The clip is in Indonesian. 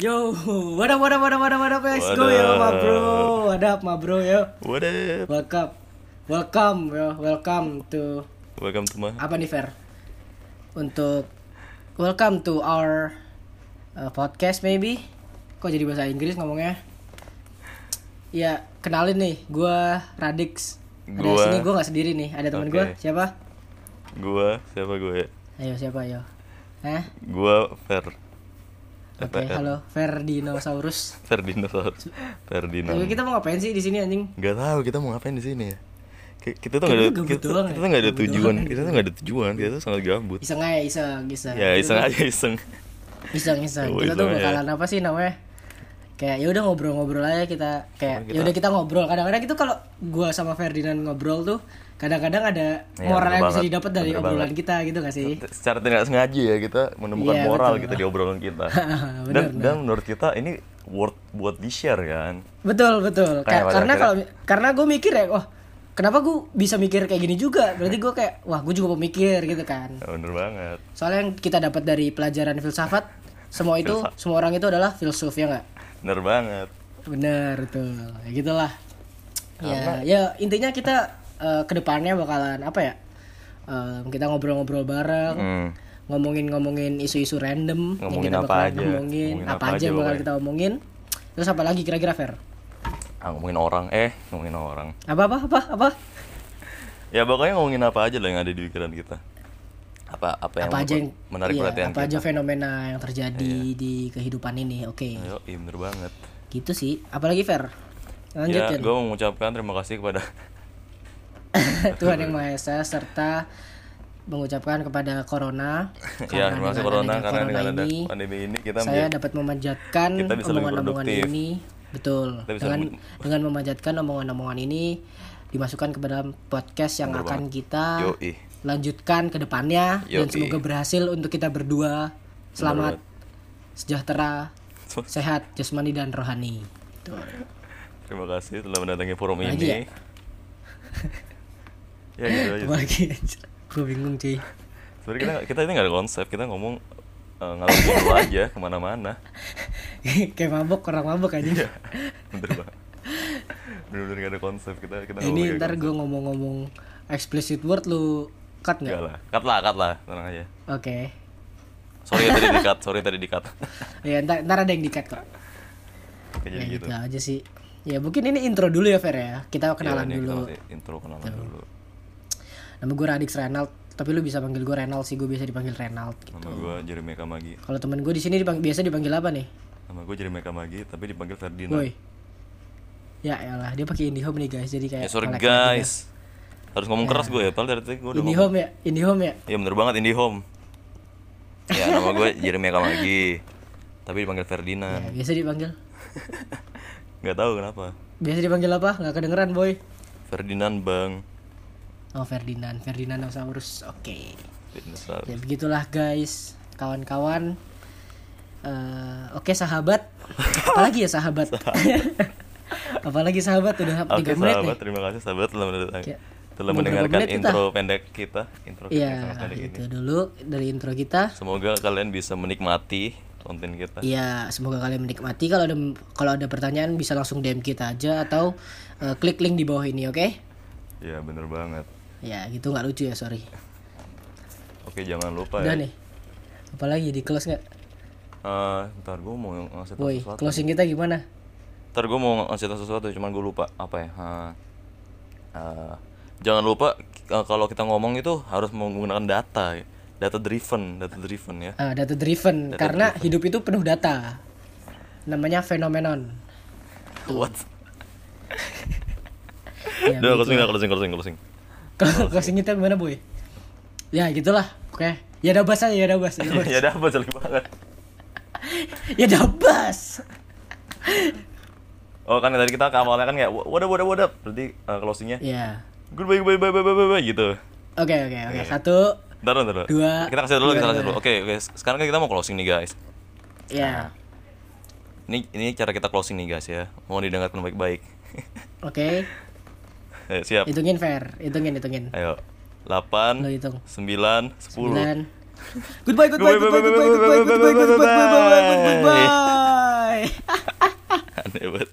Yo, what up, what up, what up, what up, what up, let's go What yo, up? ma bro. What up, ma bro, yo. What up? Welcome, welcome, yo, welcome to Welcome to my apa nih Fer? Untuk welcome to our uh, podcast maybe. Kok jadi bahasa Inggris ngomongnya? Ya, kenalin nih, gua Radix. Ada Gua- sini gua nggak sendiri nih, ada teman Oke. gua. Siapa? gua siapa gue? Ayo siapa yo? Hah? Gua Fer. Oke, FR. halo Ferdinosaurus. Ferdinosaurus. Ferdinand. Tapi kita mau ngapain sih di sini anjing? Nggak tahu kita mau ngapain di sini ya. Ki- Kita tuh nggak ada kita, doang kita ya. ada tujuan. doang. Kita tuh nggak ada tujuan. Kita tuh sangat gabut. Iseng aja, iseng, iseng. Ya iseng aja iseng. iseng iseng Oh, kita tuh bakalan apa sih namanya kayak ya udah ngobrol-ngobrol aja kita kayak ya udah kita ngobrol kadang-kadang itu kalau gua sama Ferdinand ngobrol tuh kadang-kadang ada Iya, moral bener yang bisa didapat dari Bener obrolan banget. kita gitu gak sih Secara tidak sengaja ya kita menemukan Iya, moral betul. gitu di obrolan kita. Bener, dan bener. dan menurut kita ini worth buat di share kan. betul betul Kayak karena kalau karena gue mikir ya wah kenapa gue bisa mikir kayak gini juga berarti gue kayak wah gue juga pemikir gitu kan Ya, bener banget. soalnya yang kita dapat dari pelajaran filsafat semua itu Filsafat. semua orang itu adalah filsuf ya nggak Bener banget. Bener tuh, ya gitulah. Ya, ya intinya kita eh, ke depannya bakalan apa ya? Eh, kita ngobrol-ngobrol bareng, Hmm. ngomongin-ngomongin isu-isu random yang Ngomongin kita apa bakalan aja, ngomongin, ngomongin apa, apa aja yang bakal kita omongin. Terus apa lagi kira-kira Fer? Ah, ngomongin orang, eh ngomongin orang. Apa apa apa apa? Ya pokoknya ngomongin apa aja lah yang ada di pikiran kita. Apa apa yang, apa aja yang menarik iya, perhatian apa kita. aja fenomena yang terjadi di kehidupan ini. Oke. Ayo, iya bener banget. Gitu sih. Apalagi Fer? ya, Lanjutin. gue mengucapkan terima kasih kepada Tuhan yang Maha Esa serta mengucapkan kepada Corona. ya terima kasih corona adanya karena dengan ada ini, pandemi ini kita saya menjadi dapat memanjatkan omongan-omongan ini. Betul. Dengan lebih- dengan memanjatkan omongan-omongan ini dimasukkan ke dalam podcast yang Bener akan kita Yoi. lanjutkan ke depannya dan Yoi. semoga berhasil untuk kita berdua selamat sejahtera sehat jasmani dan rohani Tuh. terima kasih telah mendatangi forum Lagi ini ya? ya gitu aja lagi gue bingung cuy. Sebenarnya kita kita ini nggak ada konsep. Kita ngomong uh, ngalor gitu aja ke mana-mana. Kayak mabok orang mabok aja Iya, bener banget. Bener-bener gak ada konsep. Kita kita ini ntar gue ngomong-ngomong explicit word lu cut nggak? Lah. Cut lah cut lah. Tenang aja. Oke. Sorry ya tadi di cut sorry tadi di cut. Ya ntar, ntar ada yang di cut kok Kayak ya gitu. gitu aja sih. Ya mungkin ini intro dulu ya Fer ya. Kita Ya, kenalan kita dulu. masih intro kenalan dulu nama gue Radix Renald tapi lu bisa panggil gue Renald sih gue biasa dipanggil Renald gitu. nama gue Jeremy Kamagi. Kalau temen gue di sini dipanggil, biasa dipanggil apa nih? Nama gue Jeremy Kamagi tapi dipanggil Ferdinand. Boy ya elah dia pakai IndiHome nih guys. Jadi kayak ya sorry nge-lag guys. Harus ngomong keras gue ya padahal dari tadi gue udah IndiHome ya IndiHome ya? Ya bener banget IndiHome. Ya nama gue Jeremy Kamagi tapi dipanggil ya Ferdinand biasa dipanggil. Nggak tahu kenapa. Biasa dipanggil apa? Nggak kedengeran boy. Ferdinand bang oh Ferdinand. Ferdinandosaurus oke. Ferdinand ya begitulah guys. Kawan-kawan. Eh, oke sahabat. Apalagi ya sahabat? Apalagi sahabat udah Oke tiga menit sahabat, nih. Terima kasih sahabat telah mendengarkan, Ya. telah mendengarkan menit kita? intro pendek kita, intro kita sangat pendek ini. itu dulu dari intro kita. Semoga kalian bisa menikmati konten kita. Iya semoga kalian menikmati. Kalau ada kalau ada pertanyaan bisa langsung DM kita aja atau eh, klik link di bawah ini oke? Iya bener banget. Ya gitu nggak lucu ya sorry Oke jangan lupa udah ya. nih apalagi di close nggak Eh, ntar gue mau ngasih tau boy sesuatu. closing kita gimana Ntar gue mau ngasih tau sesuatu, cuman gue lupa apa ya. Ha. Eh, jangan lupa eh, kalau kita ngomong itu harus menggunakan data, ya. data driven, data driven ya. Ah, data driven karena hidup itu penuh data namanya fenomenon What? ya, Udah closing, udah closing, closing, closing. Kalau closing kita gimana boy ya gitulah oke ya udah bas aja ya udah bas ya udah bas. ya jelek banget. ya udah bas Oh kan tadi kita ke awalnya kan kayak wadah wadah wadah berarti uh, closingnya ya goodbye goodbye bye bye bye bye, bye gitu. oke oke oke satu Ntar dulu, ntar dulu. Dua. Kita kasih dulu, kita kasih dulu. Oke, oke. Sekarang kan kita mau closing nih guys. ya Ini ini cara kita closing nih guys ya. Mohon didengarkan baik-baik. oke Ayo, siap. Hitungin fair, hitungin hitungin. Ayo. 8 Lo hitung. 9 10. 9. Goodbye goodbye goodbye goodbye goodbye goodbye goodbye goodbye. Aneh banget.